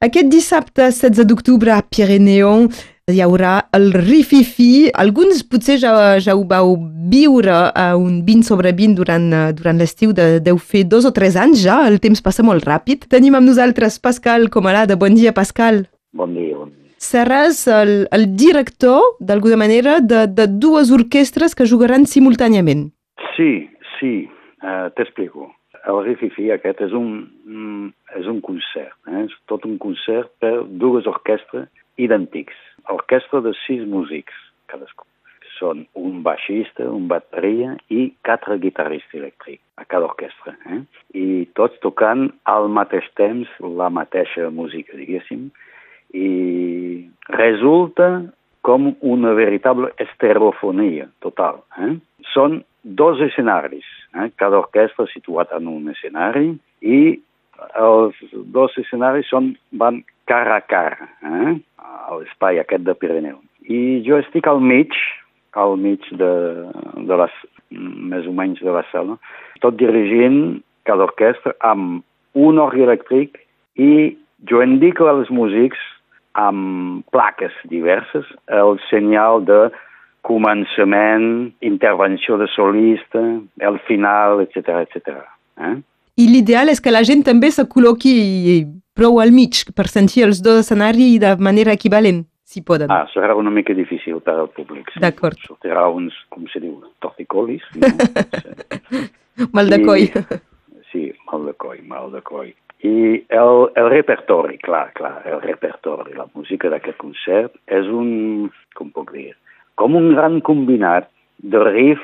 Aquest dissabte 16 d'octubre a Pirineu hi haurà el Rififi. Alguns potser ja, ja ho vau viure a un 20 sobre 20 durant, eh, durant l'estiu, de, deu fer dos o tres anys ja, el temps passa molt ràpid. Tenim amb nosaltres Pascal Comalada. Bon dia, Pascal. Bon dia, bon dia. Seràs el, el director, d'alguna manera, de, de dues orquestres que jugaran simultàniament. Sí, sí, uh, t'explico. El Rififi aquest és un, és un concert, eh? és tot un concert per dues orquestres idèntics. Orquestra de sis músics, cadascú. Són un baixista, un bateria i quatre guitarristes elèctrics a cada orquestra. Eh? I tots tocant al mateix temps la mateixa música, diguéssim, i resulta com una veritable estereofonia total. Eh? Són dos escenaris, eh? cada orquestra situat en un escenari i els dos escenaris són, van cara a cara, eh? a l'espai aquest de Pirineu. I jo estic al mig, al mig de, de les, més o menys de la sala, tot dirigint cada orquestra amb un orgue elèctric i jo indico als músics amb plaques diverses, el senyal de començament, intervenció de solista, el final, etc etc. Eh? I l'ideal és que la gent també se col·loqui prou al mig per sentir els dos escenaris de manera equivalent, si poden. Ah, serà una mica difícil per al públic. Sí. D'acord. Sortirà uns, com se diu, torticolis. No? mal de coll. I, sí, mal de coll, mal de coll. I el, el repertori, clar, clar, el repertori, la música d'aquest concert és un, com puc dir, com un gran combinat de riff,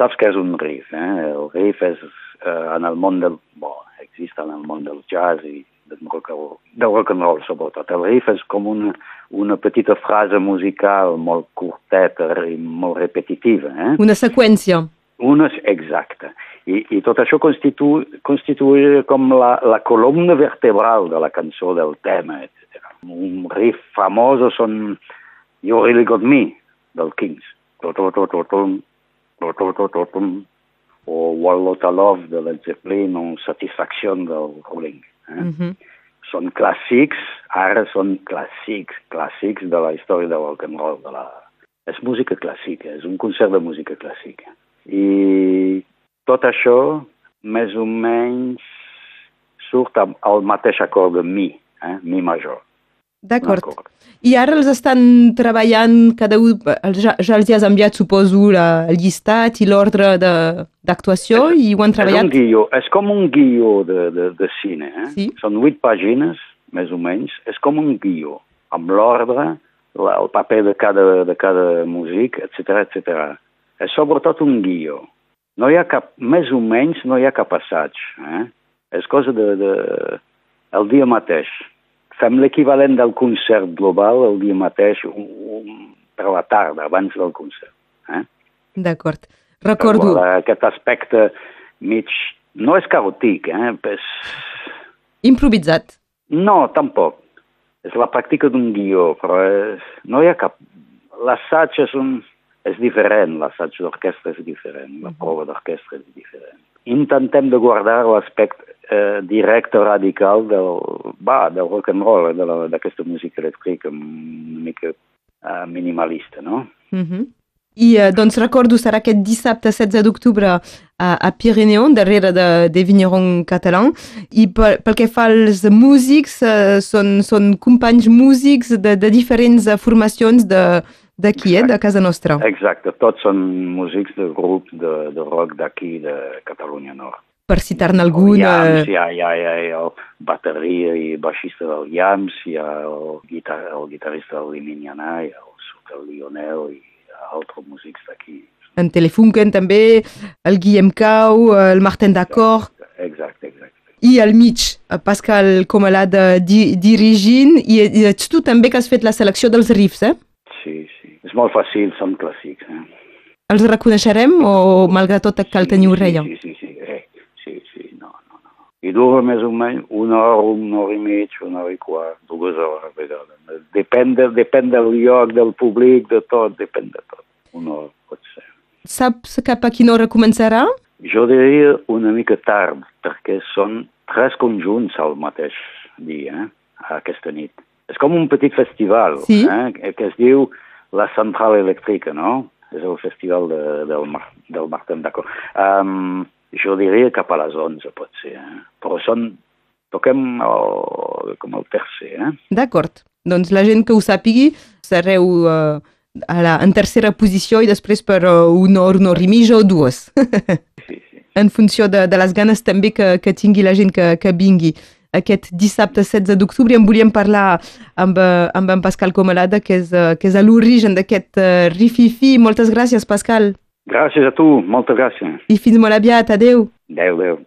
saps què és un riff, eh? El riff és eh, en el món del, bo, existe en el món del jazz i del rock, del rock and roll, sobretot. El riff és com una, una petita frase musical molt curteta i molt repetitiva. Eh? Una seqüència. Una, exacta. I, i tot això constitu, constitueix com la, la columna vertebral de la cançó, del tema, etc. Un riff famós són You Really Got Me, del Kings. O One Lot of Love de Led Zeppelin o Satisfaction del Rolling. Eh? Mm -hmm. Són clàssics, ara són clàssics, clàssics de la història del rock and roll. De la... És música clàssica, és un concert de música clàssica. I tot això, més o menys, surt al mateix acord de mi, eh? mi major. D'acord. I ara els estan treballant, cada un, ja, ja els has enviat, suposo, la, el llistat i l'ordre d'actuació i ho han treballat? És un guió, és com un guió de, de, de cine, eh? Sí? Són vuit pàgines, més o menys, és com un guió, amb l'ordre, el paper de cada, de cada músic, etc etc. És sobretot un guió. No hi ha cap, més o menys, no hi ha cap assaig. Eh? És cosa de, de... el dia mateix. Fem l'equivalent del concert global el dia mateix, un, un, per la tarda, abans del concert. Eh? D'acord. Recordo... Però, aquest aspecte mig... No és caòtic, eh? És... Improvisat. No, tampoc. És la pràctica d'un guió, però és... no hi ha cap... L'assaig és un és diferent, l'assaig d'orquestra és diferent, la prova d'orquestra és diferent. Intentem de guardar l'aspecte eh, directe, radical del, va, del rock and roll, d'aquesta música elèctrica una mica eh, minimalista, no? Mm -hmm. I eh, doncs recordo, serà aquest dissabte 16 d'octubre a, a Pirineu, darrere de, de Vigneron català, i pel, pel que fa als músics, eh, són, són companys músics de, de diferents formacions de, D'aquí, eh? De casa nostra. Exacte, tots són músics de grups de, de rock d'aquí, de Catalunya Nord. Per citar-ne algun... Iams, hi ha, hi, ha, hi ha el bateria i baixista del Iams, hi ha el, guitar, el guitarrista del Limignanà, hi ha el, el Lionel i altres músics d'aquí. En Telefunken també, el Guillem Cau, el Martin D'accord. Exacte, exacte. I al mig, Pascal Comalada di, dirigint, i, i ets tu també que has fet la selecció dels riffs, eh? Sí, sí és molt fàcil, són clàssics. Eh? Els reconeixerem o, malgrat tot, cal sí, tenir orella? Sí, sí, sí, eh, sí, sí, no, no, no. I dura més o menys una hora, una hora i mig, una hora i quart, dues hores a vegades. Depèn, de, depèn del lloc, del públic, de tot, depèn de tot. Una hora pot ser. Saps cap a quina hora començarà? Jo diria una mica tard, perquè són tres conjunts al mateix dia. Eh? aquesta nit. És com un petit festival Sí. eh, que es diu la Central Elèctrica, no? És el festival de, del, Mar, del Martin d'Aco. Um, jo diria cap a les 11, pot ser. Eh? Però són... Toquem el, com el tercer, eh? D'acord. Doncs la gent que ho sàpigui sereu uh, a la, en tercera posició i després per uh, una hora, una hora i mitja o dues. Sí, sí. en funció de, de les ganes també que, que tingui la gent que, que vingui. Aquest dissabte 16 d'octubre en volíem parlar amb, eh, amb en Pascal Comalada, que és, eh, que és a l'origen d'aquest uh, rififi. Moltes gràcies, Pascal. Gràcies a tu, moltes gràcies. I fins molt aviat. Adéu. Adéu, adéu.